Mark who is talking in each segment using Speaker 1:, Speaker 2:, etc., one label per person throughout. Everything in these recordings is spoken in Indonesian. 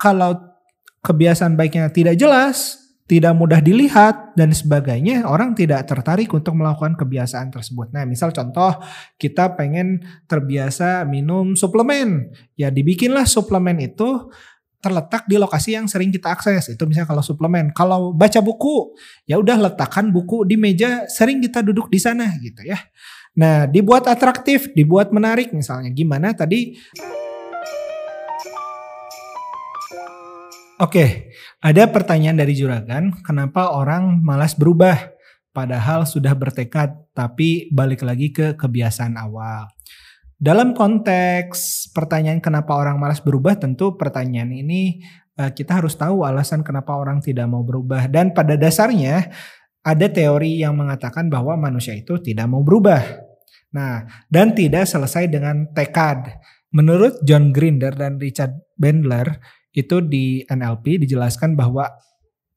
Speaker 1: kalau kebiasaan baiknya tidak jelas, tidak mudah dilihat dan sebagainya, orang tidak tertarik untuk melakukan kebiasaan tersebut. Nah, misal contoh kita pengen terbiasa minum suplemen, ya dibikinlah suplemen itu terletak di lokasi yang sering kita akses. Itu misalnya kalau suplemen. Kalau baca buku, ya udah letakkan buku di meja sering kita duduk di sana gitu ya. Nah, dibuat atraktif, dibuat menarik misalnya. Gimana tadi Oke, ada pertanyaan dari Juragan, kenapa orang malas berubah padahal sudah bertekad tapi balik lagi ke kebiasaan awal. Dalam konteks pertanyaan kenapa orang malas berubah, tentu pertanyaan ini eh, kita harus tahu alasan kenapa orang tidak mau berubah dan pada dasarnya ada teori yang mengatakan bahwa manusia itu tidak mau berubah. Nah, dan tidak selesai dengan tekad. Menurut John Grinder dan Richard Bandler, itu di NLP dijelaskan bahwa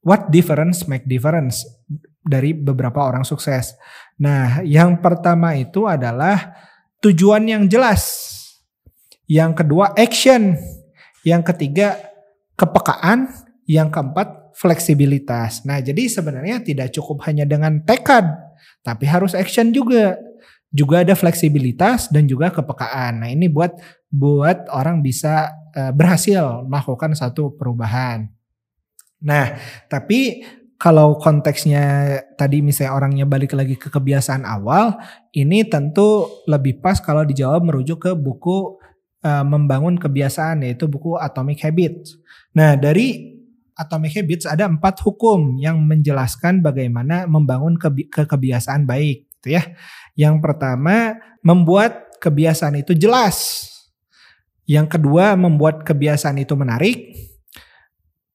Speaker 1: what difference make difference dari beberapa orang sukses. Nah, yang pertama itu adalah tujuan yang jelas. Yang kedua action. Yang ketiga kepekaan. Yang keempat fleksibilitas. Nah, jadi sebenarnya tidak cukup hanya dengan tekad, tapi harus action juga. Juga ada fleksibilitas dan juga kepekaan. Nah, ini buat buat orang bisa uh, berhasil melakukan satu perubahan. Nah, tapi kalau konteksnya tadi misalnya orangnya balik lagi ke kebiasaan awal, ini tentu lebih pas kalau dijawab merujuk ke buku uh, membangun kebiasaan yaitu buku Atomic Habits. Nah, dari Atomic Habits ada empat hukum yang menjelaskan bagaimana membangun kebi ke kebiasaan baik, gitu ya. Yang pertama, membuat kebiasaan itu jelas yang kedua, membuat kebiasaan itu menarik.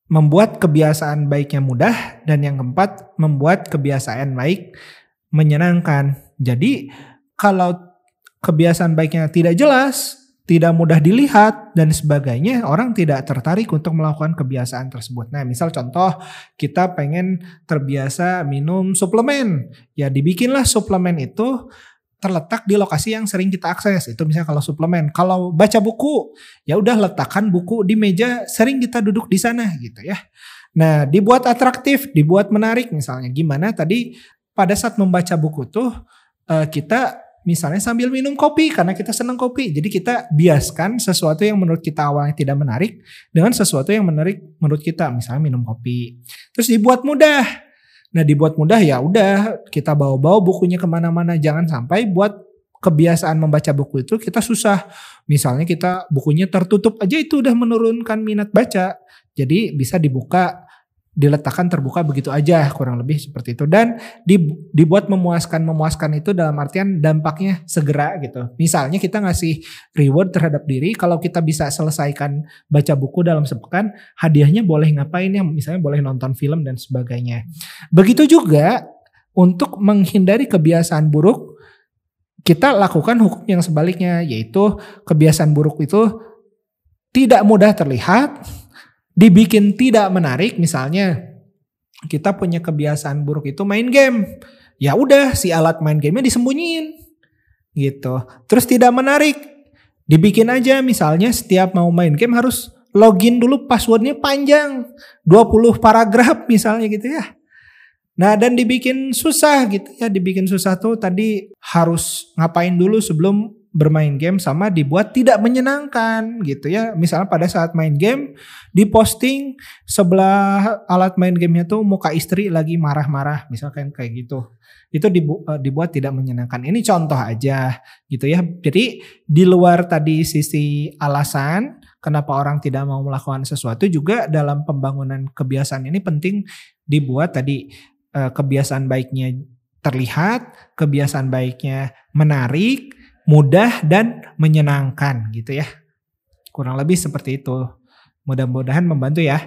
Speaker 1: Membuat kebiasaan baiknya mudah. Dan yang keempat, membuat kebiasaan baik menyenangkan. Jadi, kalau kebiasaan baiknya tidak jelas, tidak mudah dilihat dan sebagainya, orang tidak tertarik untuk melakukan kebiasaan tersebut. Nah, misal contoh kita pengen terbiasa minum suplemen, ya dibikinlah suplemen itu terletak di lokasi yang sering kita akses. Itu misalnya kalau suplemen. Kalau baca buku, ya udah letakkan buku di meja sering kita duduk di sana gitu ya. Nah, dibuat atraktif, dibuat menarik misalnya. Gimana tadi pada saat membaca buku tuh eh, kita misalnya sambil minum kopi karena kita senang kopi. Jadi kita biaskan sesuatu yang menurut kita awalnya tidak menarik dengan sesuatu yang menarik menurut kita, misalnya minum kopi. Terus dibuat mudah Nah dibuat mudah ya udah kita bawa-bawa bukunya ke mana-mana. Jangan sampai buat kebiasaan membaca buku itu kita susah. Misalnya kita bukunya tertutup aja itu udah menurunkan minat baca. Jadi bisa dibuka diletakkan terbuka begitu aja kurang lebih seperti itu. Dan dibuat memuaskan memuaskan itu dalam artian dampaknya segera gitu. Misalnya kita ngasih reward terhadap diri kalau kita bisa selesaikan baca buku dalam sepekan hadiahnya boleh ngapain ya? Misalnya boleh nonton film dan sebagainya. Begitu juga untuk menghindari kebiasaan buruk kita lakukan hukum yang sebaliknya yaitu kebiasaan buruk itu tidak mudah terlihat dibikin tidak menarik misalnya kita punya kebiasaan buruk itu main game. Ya udah si alat main gamenya disembunyiin gitu. Terus tidak menarik. Dibikin aja misalnya setiap mau main game harus login dulu passwordnya panjang. 20 paragraf misalnya gitu ya. Nah dan dibikin susah gitu ya. Dibikin susah tuh tadi harus ngapain dulu sebelum bermain game sama dibuat tidak menyenangkan gitu ya. Misalnya pada saat main game diposting sebelah alat main gamenya tuh muka istri lagi marah-marah misalkan kayak gitu. Itu dibu eh, dibuat tidak menyenangkan. Ini contoh aja gitu ya. Jadi di luar tadi sisi alasan kenapa orang tidak mau melakukan sesuatu juga dalam pembangunan kebiasaan ini penting dibuat tadi eh, kebiasaan baiknya terlihat, kebiasaan baiknya menarik, mudah dan menyenangkan gitu ya. Kurang lebih seperti itu. Mudah-mudahan membantu ya.